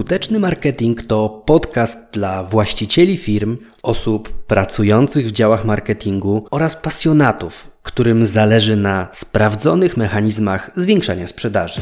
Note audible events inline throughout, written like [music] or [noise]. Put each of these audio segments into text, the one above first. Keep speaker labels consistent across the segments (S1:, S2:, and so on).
S1: Skuteczny marketing to podcast dla właścicieli firm, osób pracujących w działach marketingu oraz pasjonatów, którym zależy na sprawdzonych mechanizmach zwiększania sprzedaży.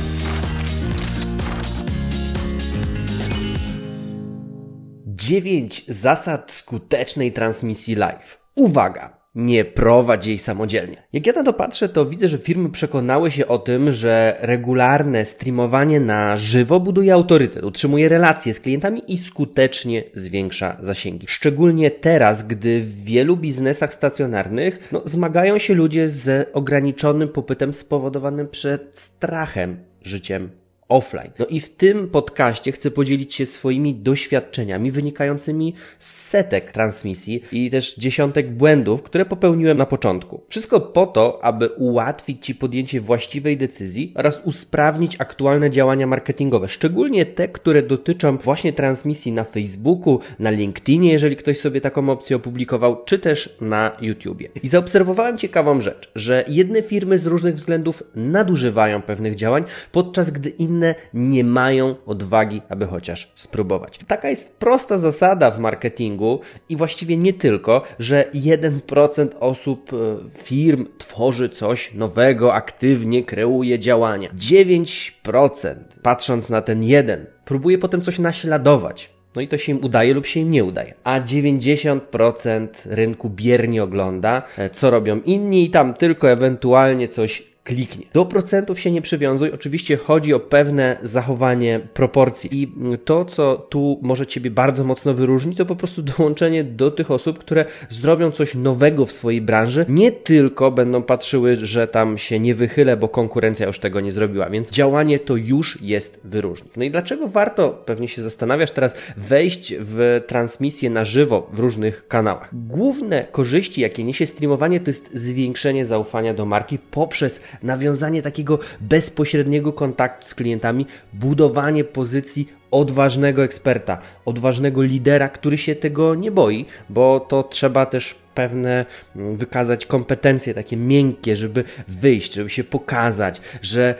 S1: Dziewięć zasad skutecznej transmisji live. Uwaga! Nie prowadź jej samodzielnie. Jak ja na to patrzę, to widzę, że firmy przekonały się o tym, że regularne streamowanie na żywo buduje autorytet, utrzymuje relacje z klientami i skutecznie zwiększa zasięgi. Szczególnie teraz, gdy w wielu biznesach stacjonarnych no, zmagają się ludzie z ograniczonym popytem spowodowanym przed strachem życiem offline. No i w tym podcaście chcę podzielić się swoimi doświadczeniami wynikającymi z setek transmisji i też dziesiątek błędów, które popełniłem na początku. Wszystko po to, aby ułatwić Ci podjęcie właściwej decyzji oraz usprawnić aktualne działania marketingowe, szczególnie te, które dotyczą właśnie transmisji na Facebooku, na LinkedInie, jeżeli ktoś sobie taką opcję opublikował, czy też na YouTubie. I zaobserwowałem ciekawą rzecz, że jedne firmy z różnych względów nadużywają pewnych działań, podczas gdy inne inne nie mają odwagi, aby chociaż spróbować. Taka jest prosta zasada w marketingu i właściwie nie tylko, że 1% osób, e, firm tworzy coś nowego, aktywnie kreuje działania. 9% patrząc na ten jeden próbuje potem coś naśladować. No i to się im udaje lub się im nie udaje. A 90% rynku biernie ogląda, e, co robią inni i tam tylko ewentualnie coś kliknie. Do procentów się nie przywiązuj. Oczywiście chodzi o pewne zachowanie proporcji. I to, co tu może Ciebie bardzo mocno wyróżnić, to po prostu [laughs] dołączenie do tych osób, które zrobią coś nowego w swojej branży. Nie tylko będą patrzyły, że tam się nie wychylę, bo konkurencja już tego nie zrobiła. Więc działanie to już jest wyróżnik. No i dlaczego warto, pewnie się zastanawiasz teraz, wejść w transmisję na żywo w różnych kanałach? Główne korzyści, jakie niesie streamowanie, to jest zwiększenie zaufania do marki poprzez nawiązanie takiego bezpośredniego kontaktu z klientami, budowanie pozycji odważnego eksperta, odważnego lidera, który się tego nie boi, bo to trzeba też pewne mm, wykazać kompetencje takie miękkie, żeby wyjść, żeby się pokazać, że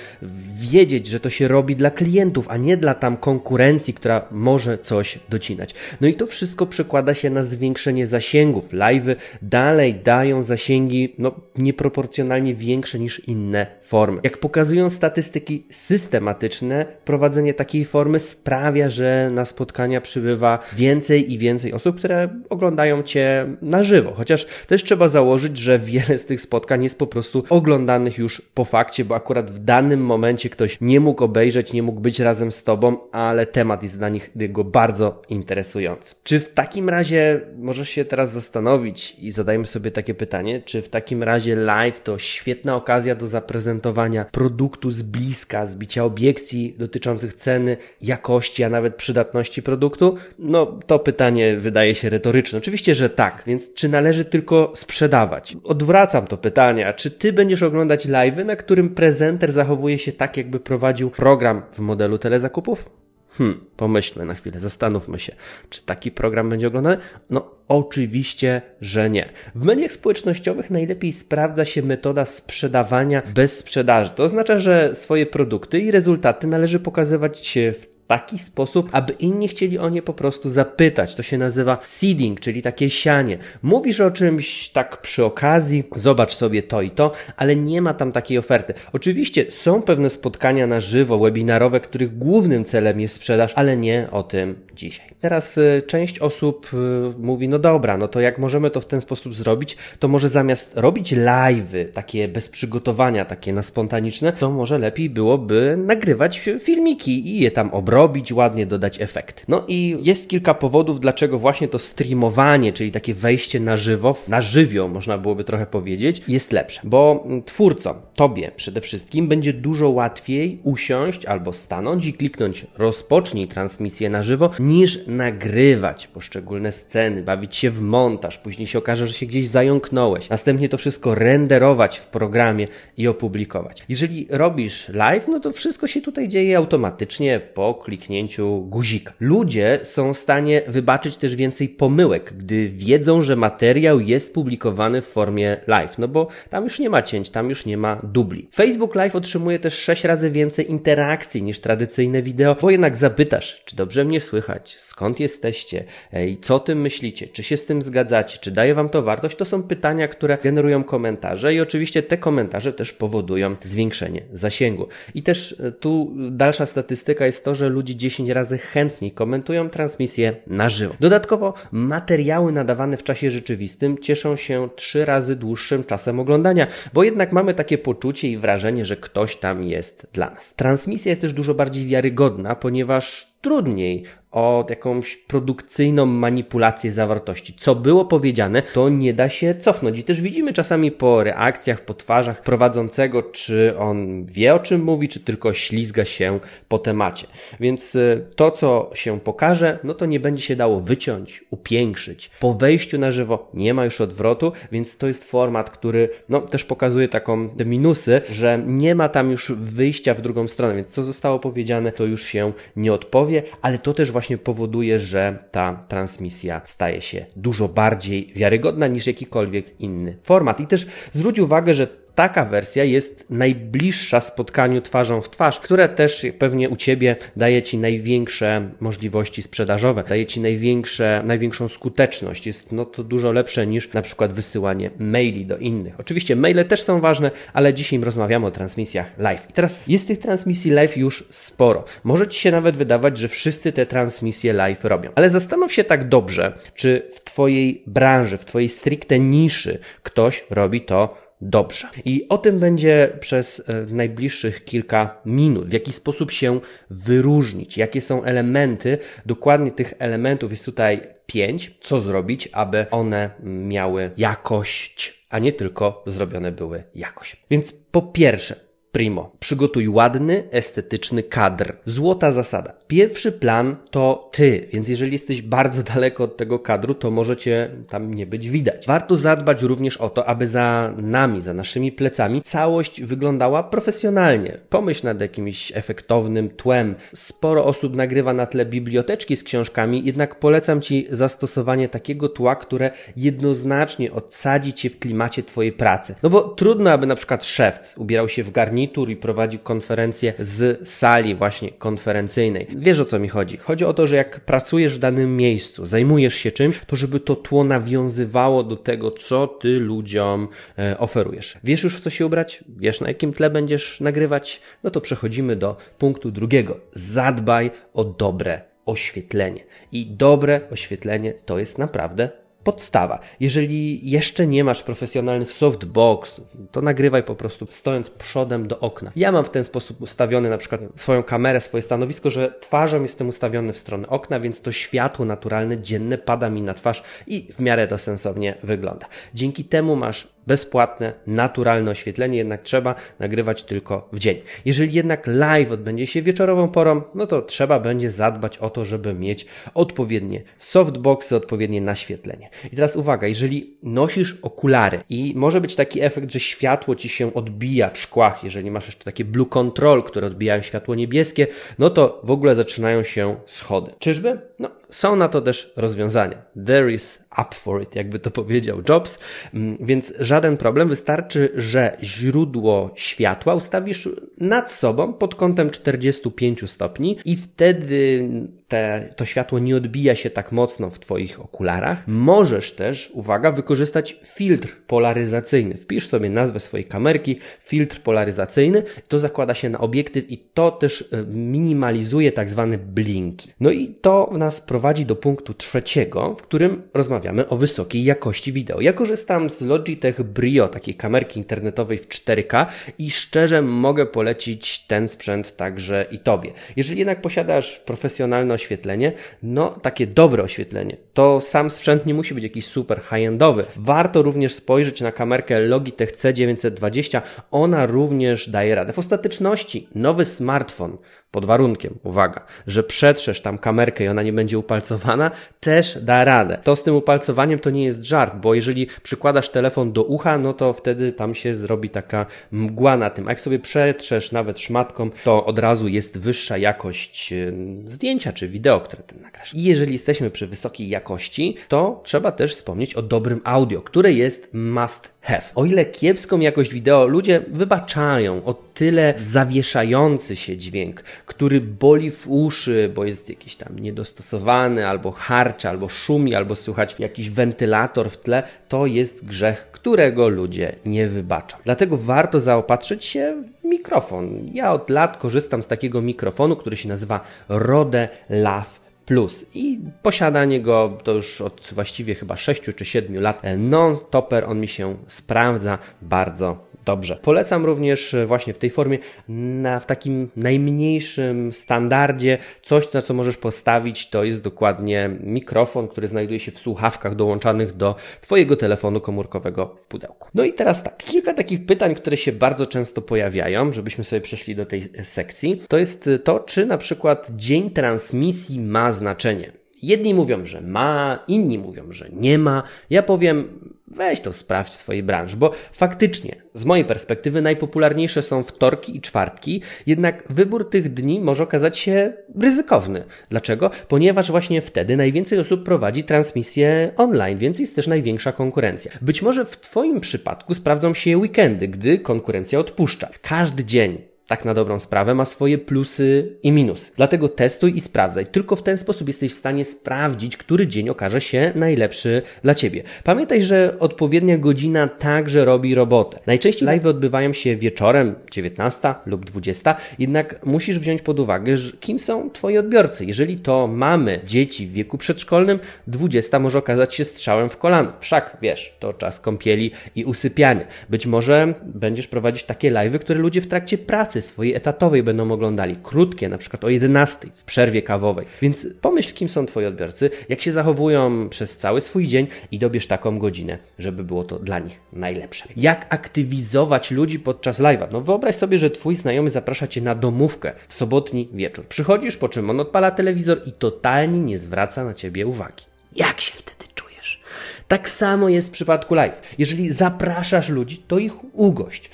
S1: wiedzieć, że to się robi dla klientów, a nie dla tam konkurencji, która może coś docinać. No i to wszystko przekłada się na zwiększenie zasięgów. Live'y dalej dają zasięgi no, nieproporcjonalnie większe niż inne formy. Jak pokazują statystyki systematyczne, prowadzenie takiej formy sprawia, że na spotkania przybywa więcej i więcej osób, które oglądają Cię na żywo, Chociaż też trzeba założyć, że wiele z tych spotkań jest po prostu oglądanych już po fakcie, bo akurat w danym momencie ktoś nie mógł obejrzeć, nie mógł być razem z tobą, ale temat jest dla nich go bardzo interesujący. Czy w takim razie możesz się teraz zastanowić i zadajmy sobie takie pytanie, czy w takim razie live to świetna okazja do zaprezentowania produktu z bliska, zbicia obiekcji dotyczących ceny, jakości, a nawet przydatności produktu? No, to pytanie wydaje się retoryczne. Oczywiście, że tak, więc czy należy należy tylko sprzedawać. Odwracam to pytanie, czy ty będziesz oglądać live, na którym prezenter zachowuje się tak, jakby prowadził program w modelu telezakupów? Hmm, pomyślmy na chwilę, zastanówmy się, czy taki program będzie oglądany? No, oczywiście, że nie. W mediach społecznościowych najlepiej sprawdza się metoda sprzedawania bez sprzedaży. To oznacza, że swoje produkty i rezultaty należy pokazywać w taki sposób, aby inni chcieli o nie po prostu zapytać. To się nazywa seeding, czyli takie sianie. Mówisz o czymś tak przy okazji, zobacz sobie to i to, ale nie ma tam takiej oferty. Oczywiście są pewne spotkania na żywo, webinarowe, których głównym celem jest sprzedaż, ale nie o tym dzisiaj. Teraz y, część osób y, mówi, no dobra, no to jak możemy to w ten sposób zrobić, to może zamiast robić live'y, takie bez przygotowania, takie na spontaniczne, to może lepiej byłoby nagrywać filmiki i je tam obrobić robić ładnie, dodać efekt. No i jest kilka powodów, dlaczego właśnie to streamowanie, czyli takie wejście na żywo, na żywio można byłoby trochę powiedzieć, jest lepsze. Bo twórcom, tobie przede wszystkim, będzie dużo łatwiej usiąść albo stanąć i kliknąć rozpocznij transmisję na żywo, niż nagrywać poszczególne sceny, bawić się w montaż, później się okaże, że się gdzieś zająknąłeś, następnie to wszystko renderować w programie i opublikować. Jeżeli robisz live, no to wszystko się tutaj dzieje automatycznie po kliknięciu guzika. Ludzie są w stanie wybaczyć też więcej pomyłek, gdy wiedzą, że materiał jest publikowany w formie live, no bo tam już nie ma cięć, tam już nie ma dubli. Facebook Live otrzymuje też 6 razy więcej interakcji niż tradycyjne wideo, bo jednak zapytasz, czy dobrze mnie słychać, skąd jesteście, i co o tym myślicie, czy się z tym zgadzacie, czy daje wam to wartość, to są pytania, które generują komentarze i oczywiście te komentarze też powodują zwiększenie zasięgu. I też e, tu dalsza statystyka jest to, że ludzie 10 razy chętniej komentują transmisję na żywo. Dodatkowo materiały nadawane w czasie rzeczywistym cieszą się 3 razy dłuższym czasem oglądania, bo jednak mamy takie poczucie i wrażenie, że ktoś tam jest dla nas. Transmisja jest też dużo bardziej wiarygodna, ponieważ trudniej o jakąś produkcyjną manipulację zawartości. Co było powiedziane, to nie da się cofnąć. I też widzimy czasami po reakcjach, po twarzach prowadzącego, czy on wie o czym mówi, czy tylko ślizga się po temacie. Więc y, to, co się pokaże, no to nie będzie się dało wyciąć, upiększyć. Po wejściu na żywo nie ma już odwrotu, więc to jest format, który no, też pokazuje taką te minusy, że nie ma tam już wyjścia w drugą stronę, więc co zostało powiedziane, to już się nie odpowie, ale to też właśnie powoduje, że ta transmisja staje się dużo bardziej wiarygodna niż jakikolwiek inny format. I też zwróć uwagę, że taka wersja jest najbliższa spotkaniu twarzą w twarz, które też pewnie u Ciebie daje Ci największe możliwości sprzedażowe, daje Ci największe, największą skuteczność. Jest no to dużo lepsze niż na przykład wysyłanie maili do innych. Oczywiście maile też są ważne, ale dzisiaj rozmawiamy o transmisjach live. I teraz jest tych transmisji live już sporo. Może Ci się nawet wydawać, że wszyscy te transmisje live robią. Ale zastanów się tak dobrze, czy w Twojej branży, w Twojej stricte niszy ktoś robi to dobrze. I o tym będzie przez e, najbliższych kilka minut. W jaki sposób się wyróżnić, jakie są elementy. Dokładnie tych elementów jest tutaj pięć. Co zrobić, aby one miały jakość, a nie tylko zrobione były jakoś. Więc po pierwsze, Primo, przygotuj ładny, estetyczny kadr. Złota zasada. Pierwszy plan to ty, więc jeżeli jesteś bardzo [laughs] daleko od tego kadru, to możecie tam nie być widać. Warto zadbać również o to, aby za nami, za naszymi plecami całość wyglądała profesjonalnie. Pomyśl nad jakimś efektownym tłem. Sporo osób nagrywa na tle biblioteczki z książkami, jednak polecam Ci zastosowanie takiego tła, które jednoznacznie odsadzi Cię w klimacie Twojej pracy. No bo trudno, aby na przykład szewc ubierał się w garnitur i prowadzi konferencję z sali właśnie konferencyjnej. Wiesz o co mi chodzi? Chodzi o to, że jak pracujesz w danym miejscu, zajmujesz się czymś, to żeby to tło nawiązywało do tego, co ty ludziom e, oferujesz. Wiesz już w co się ubrać? Wiesz na jakim tle będziesz nagrywać? No to przechodzimy do punktu drugiego. Zadbaj o dobre oświetlenie. I dobre oświetlenie to jest naprawdę podstawa. Jeżeli jeszcze nie masz profesjonalnych softbox, to nagrywaj po prostu stojąc przodem do okna. Ja mam w ten sposób ustawiony na przykład swoją kamerę, swoje stanowisko, że twarzą jestem ustawiony w stronę okna, więc to światło naturalne, dzienne pada mi na twarz i w miarę to sensownie wygląda. Dzięki temu masz bezpłatne, naturalne oświetlenie, jednak trzeba nagrywać tylko w dzień. Jeżeli jednak live odbędzie się wieczorową porą, no to trzeba będzie zadbać o to, żeby mieć odpowiednie softboxy, odpowiednie naświetlenie. I teraz uwaga, jeżeli nosisz okulary i może być taki efekt, że światło ci się odbija w szkłach, jeżeli masz jeszcze takie blue control, które odbijają światło niebieskie, no to w ogóle zaczynają się schody. Czyżby? No, są na to też rozwiązania. There is up for it, jakby to powiedział Jobs, mm, więc żaden problem. Wystarczy, że źródło światła ustawisz nad sobą pod kątem 45 stopni i wtedy te, to światło nie odbija się tak mocno w Twoich okularach. Możesz też, uwaga, wykorzystać filtr polaryzacyjny. Wpisz sobie nazwę swojej kamerki, filtr polaryzacyjny. To zakłada się na obiektyw i to też e, minimalizuje tak zwane blinki. No i to nas prowadzi do punktu trzeciego, w którym rozmawiamy o wysokiej jakości wideo. Ja korzystam z Logitech Brio, takiej kamerki internetowej w 4K i szczerze mogę polecić ten sprzęt także i Tobie. Jeżeli jednak posiadasz profesjonalne oświetlenie, no takie dobre oświetlenie, to sam sprzęt nie musi być jakiś super high-endowy. Warto również spojrzeć na kamerkę Logitech C920, ona również daje radę. W ostateczności nowy smartfon pod warunkiem, uwaga, że przetrzesz tam kamerkę i ona nie będzie upalcowana, też da radę. To z tym upalcowaniem to nie jest żart, bo jeżeli przykładasz telefon do ucha, no to wtedy tam się zrobi taka mgła na tym. A jak sobie przetrzesz nawet szmatką, to od razu jest wyższa jakość y, zdjęcia czy wideo, które ty nagrasz. I jeżeli jesteśmy przy wysokiej jakości, to trzeba też wspomnieć o dobrym audio, które jest must have. O ile kiepską jakość wideo ludzie wybaczają o tyle zawieszający się dźwięk, który boli w uszy, bo jest jakiś tam niedostosowany, albo harczy, albo szumi, albo słychać jakiś wentylator w tle, to jest grzech, którego ludzie nie wybaczą. Dlatego warto zaopatrzyć się w mikrofon. Ja od lat korzystam z takiego mikrofonu, który się nazywa Rode Lav Plus i posiadanie go to już od właściwie chyba 6 czy 7 lat non-topper, on mi się sprawdza bardzo dobrze. Polecam również e, właśnie w tej formie na, w takim najmniejszym standardzie coś, na co możesz postawić, to jest dokładnie mikrofon, który znajduje się w słuchawkach dołączanych do Twojego telefonu komórkowego w pudełku. No i teraz tak, kilka takich pytań, które się bardzo często pojawiają, żebyśmy sobie przeszli do tej sekcji, to jest to, czy na przykład dzień transmisji ma znaczenie. Jedni mówią, że ma, inni mówią, że nie ma. Ja powiem, weź to sprawdź w swojej branży, bo faktycznie, z mojej perspektywy, najpopularniejsze są wtorki i czwartki, jednak wybór tych dni może okazać się ryzykowny. Dlaczego? Ponieważ właśnie wtedy najwięcej osób prowadzi transmisję online, więc jest też największa konkurencja. Być może w Twoim przypadku sprawdzą się weekendy, gdy konkurencja odpuszcza. Każdy dzień tak na dobrą sprawę, ma swoje plusy i minusy. Dlatego testuj i sprawdzaj. Tylko w ten sposób jesteś w stanie sprawdzić, który dzień okaże się najlepszy dla Ciebie. Pamiętaj, że odpowiednia godzina także robi robotę. Najczęściej live odbywają się wieczorem 19 lub 20, jednak musisz wziąć pod uwagę, kim są Twoi odbiorcy. Jeżeli to mamy dzieci w wieku przedszkolnym, 20 może okazać się strzałem w kolano. Wszak wiesz, to czas kąpieli i usypiania. Być może będziesz prowadzić takie live'y, które ludzie w trakcie pracy pracy swojej etatowej będą oglądali, krótkie, na przykład o 11 w przerwie kawowej. Więc pomyśl, kim są Twoi odbiorcy, jak się zachowują przez cały swój dzień i dobierz taką godzinę, żeby było to dla nich najlepsze. Jak aktywizować ludzi podczas live'a? No wyobraź sobie, że Twój znajomy zaprasza Cię na domówkę w sobotni wieczór. Przychodzisz, po czym on odpala telewizor i totalnie nie zwraca na Ciebie uwagi. Jak się wtedy czujesz? Tak samo jest w przypadku live. Jeżeli zapraszasz ludzi, to ich ugość.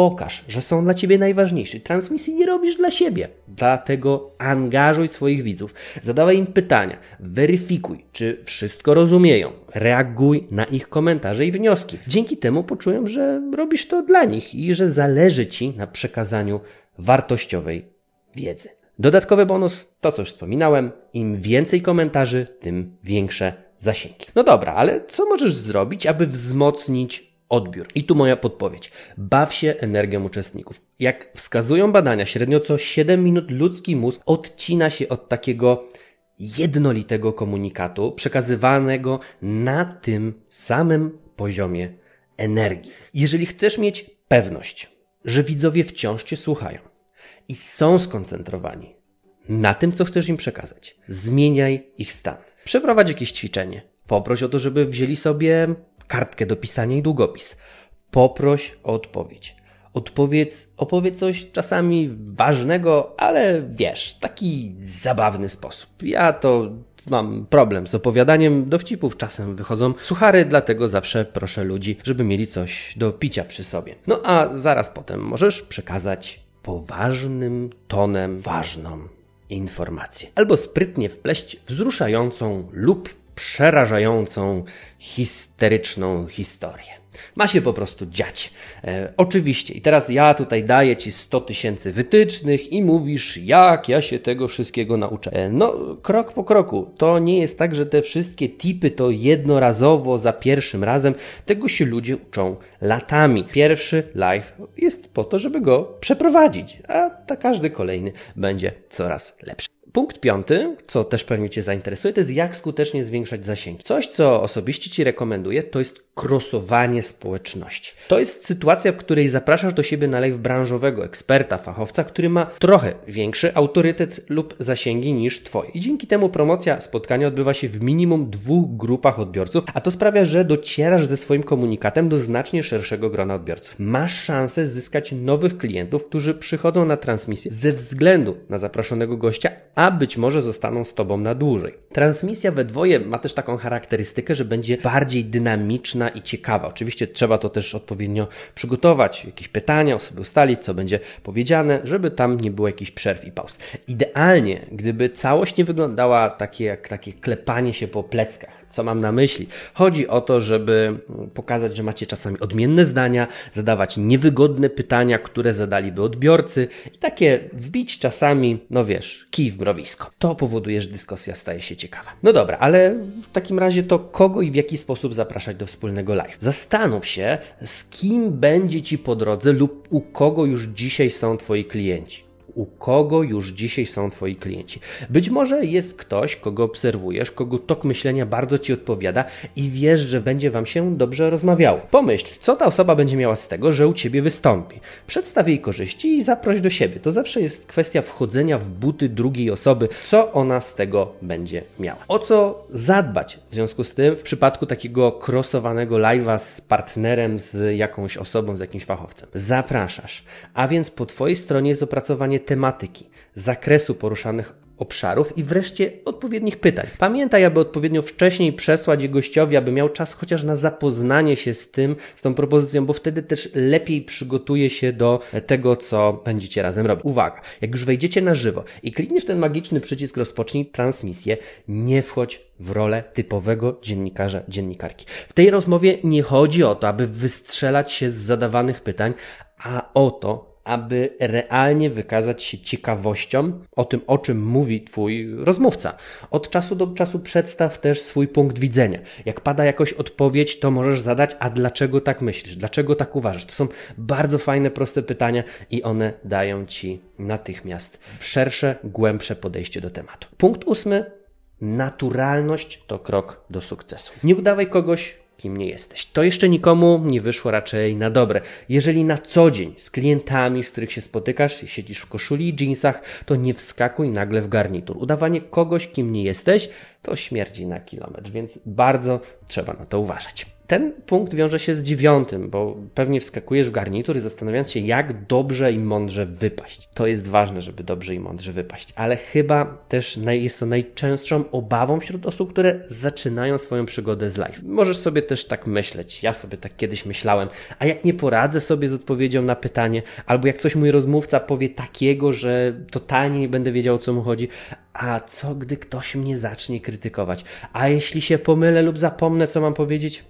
S1: Pokaż, że są dla Ciebie najważniejsi. Transmisji nie robisz dla siebie. Dlatego angażuj swoich widzów, zadawaj im pytania, weryfikuj, czy wszystko rozumieją, reaguj na ich komentarze i wnioski. Dzięki temu poczują, że robisz to dla nich i że zależy Ci na przekazaniu wartościowej wiedzy. Dodatkowy bonus, to co już wspominałem, im więcej komentarzy, tym większe zasięgi. No dobra, ale co możesz zrobić, aby wzmocnić odbiór. I tu moja podpowiedź. Baw się energią uczestników. Jak wskazują badania, średnio co 7 minut ludzki mózg odcina się od takiego jednolitego komunikatu przekazywanego na tym samym poziomie energii. Jeżeli chcesz mieć pewność, że widzowie wciąż Cię słuchają i są skoncentrowani na tym, co chcesz im przekazać, zmieniaj ich stan. Przeprowadź jakieś ćwiczenie. Poproś o to, żeby wzięli sobie kartkę do pisania i długopis. Poproś o odpowiedź. Odpowiedz, opowiedz coś czasami ważnego, ale wiesz, taki zabawny sposób. Ja to mam problem z opowiadaniem dowcipów, czasem wychodzą suchary, dlatego zawsze proszę ludzi, żeby mieli coś do picia przy sobie. No a zaraz potem możesz przekazać poważnym tonem ważną informację. Albo sprytnie wpleść wzruszającą lub przerażającą, histeryczną historię. Ma się po prostu dziać. E, oczywiście. I teraz ja tutaj daję Ci 100 tysięcy wytycznych i mówisz, jak ja się tego wszystkiego nauczę. E, no, krok po kroku. To nie jest tak, że te wszystkie tipy to jednorazowo, za pierwszym razem. Tego się ludzie uczą latami. Pierwszy live jest po to, żeby go przeprowadzić, a ta każdy kolejny będzie coraz lepszy. Punkt piąty, co też pewnie Cię zainteresuje, to jest jak skutecznie zwiększać zasięgi. Coś, co osobiście Ci rekomenduję, to jest krosowanie społeczności. To jest sytuacja, w której zapraszasz do siebie na live branżowego eksperta, fachowca, który ma trochę większy autorytet lub zasięgi niż twoje. I dzięki temu promocja spotkania odbywa się w minimum dwóch grupach odbiorców, a to sprawia, że docierasz ze swoim komunikatem do znacznie szerszego grona odbiorców. Masz szansę zyskać nowych klientów, którzy przychodzą na transmisję ze względu na zaproszonego gościa, a być może zostaną z tobą na dłużej. Transmisja we dwoje ma też taką charakterystykę, że będzie bardziej dynamiczna i ciekawa. Oczywiście trzeba to też odpowiednio przygotować, jakieś pytania, sobie ustalić, co będzie powiedziane, żeby tam nie było jakichś przerw i pauz. Idealnie, gdyby całość nie wyglądała takie jak takie klepanie się po pleckach. Co mam na myśli? Chodzi o to, żeby pokazać, że macie czasami odmienne zdania, zadawać niewygodne pytania, które zadaliby odbiorcy i takie wbić czasami, no wiesz, kij w mrowisko. To powoduje, że dyskusja staje się ciekawa. No dobra, ale w takim razie to kogo i w jaki sposób zapraszać do wspólnego live? Zastanów się, z kim będzie Ci po drodze lub u kogo już dzisiaj są Twoi klienci u kogo już dzisiaj są Twoi klienci. Być może jest ktoś, kogo obserwujesz, kogo tok myślenia bardzo Ci odpowiada i wiesz, że będzie Wam się dobrze rozmawiało. Pomyśl, co ta osoba będzie miała z tego, że u Ciebie wystąpi. Przedstaw jej korzyści i zaproś do siebie. To zawsze jest kwestia wchodzenia w buty drugiej osoby, co ona z tego będzie miała. O co zadbać w związku z tym w przypadku takiego crossowanego live'a z partnerem, z jakąś osobą, z jakimś fachowcem. Zapraszasz, a więc po Twojej stronie jest opracowanie tematyki, zakresu poruszanych obszarów i wreszcie odpowiednich pytań. Pamiętaj, aby odpowiednio wcześniej przesłać je gościowi, aby miał czas chociaż na zapoznanie się z tym, z tą propozycją, bo wtedy też lepiej przygotuje się do tego, co będziecie razem robić. Uwaga, jak już wejdziecie na żywo i klikniesz ten magiczny przycisk rozpocznij transmisję, nie wchodź w rolę typowego dziennikarza, dziennikarki. W tej rozmowie nie chodzi o to, aby wystrzelać się z zadawanych pytań, a o to, aby realnie wykazać się ciekawością o tym, o czym mówi Twój rozmówca. Od czasu do czasu przedstaw też swój punkt widzenia. Jak pada jakoś odpowiedź, to możesz zadać, a dlaczego tak myślisz? Dlaczego tak uważasz? To są bardzo fajne, proste pytania i one dają Ci natychmiast szersze, głębsze podejście do tematu. Punkt ósmy. Naturalność to krok do sukcesu. Nie udawaj kogoś, kim nie jesteś. To jeszcze nikomu nie wyszło raczej na dobre. Jeżeli na co dzień z klientami, z których się spotykasz, siedzisz w koszuli i jeansach, to nie wskakuj nagle w garnitur. Udawanie kogoś, kim nie jesteś, to śmierdzi na kilometr, więc bardzo trzeba na to uważać. Ten punkt wiąże się z dziewiątym, bo pewnie wskakujesz w garnitur i zastanawiając się, jak dobrze i mądrze wypaść. To jest ważne, żeby dobrze i mądrze wypaść, ale chyba też jest to najczęstszą obawą wśród osób, które zaczynają swoją przygodę z live. Możesz sobie też tak myśleć, ja sobie tak kiedyś myślałem, a jak nie poradzę sobie z odpowiedzią na pytanie, albo jak coś mój rozmówca powie takiego, że totalnie nie będę wiedział o co mu chodzi, a co gdy ktoś mnie zacznie krytykować? A jeśli się pomylę lub zapomnę, co mam powiedzieć?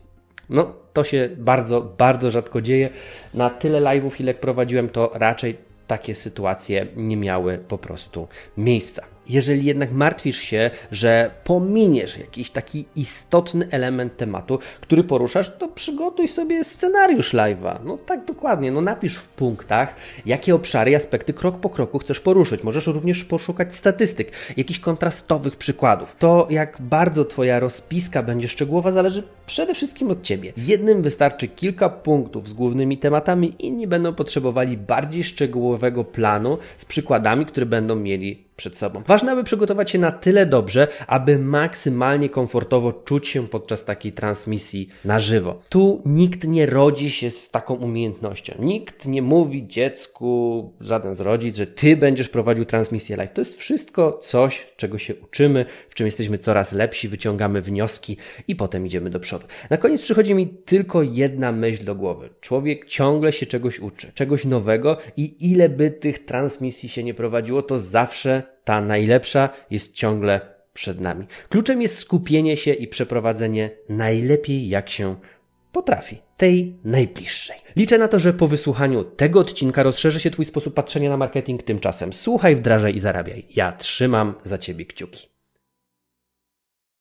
S1: No, to się bardzo, bardzo rzadko dzieje. Na tyle live'ów, ile prowadziłem, to raczej takie sytuacje nie miały po prostu miejsca. Jeżeli jednak martwisz się, że pominiesz jakiś taki istotny element tematu, który poruszasz, to przygotuj sobie scenariusz live'a. No tak dokładnie, no napisz w punktach, jakie obszary aspekty krok po kroku chcesz poruszyć. Możesz również poszukać statystyk, jakichś kontrastowych przykładów. To, jak bardzo Twoja rozpiska będzie szczegółowa, zależy przede wszystkim od Ciebie. Jednym wystarczy kilka punktów z głównymi tematami, inni będą potrzebowali bardziej szczegółowego planu z przykładami, które będą mieli przed sobą. Ważne, aby przygotować się na tyle dobrze, aby maksymalnie komfortowo czuć się podczas takiej transmisji na żywo. Tu nikt nie rodzi się z taką umiejętnością. Nikt nie mówi dziecku, żaden z rodzic, że ty będziesz prowadził transmisję live. To jest wszystko coś, czego się uczymy, w czym jesteśmy coraz lepsi, wyciągamy wnioski i potem idziemy do przodu. Na koniec przychodzi mi tylko jedna myśl do głowy. Człowiek ciągle się czegoś uczy, czegoś nowego i ile by tych transmisji się nie prowadziło, to zawsze ta najlepsza jest ciągle przed nami. Kluczem jest skupienie się i przeprowadzenie najlepiej jak się potrafi, tej najbliższej. Liczę na to, że po wysłuchaniu tego odcinka rozszerzy się Twój sposób patrzenia na marketing. Tymczasem słuchaj, wdrażaj i zarabiaj. Ja trzymam za Ciebie kciuki.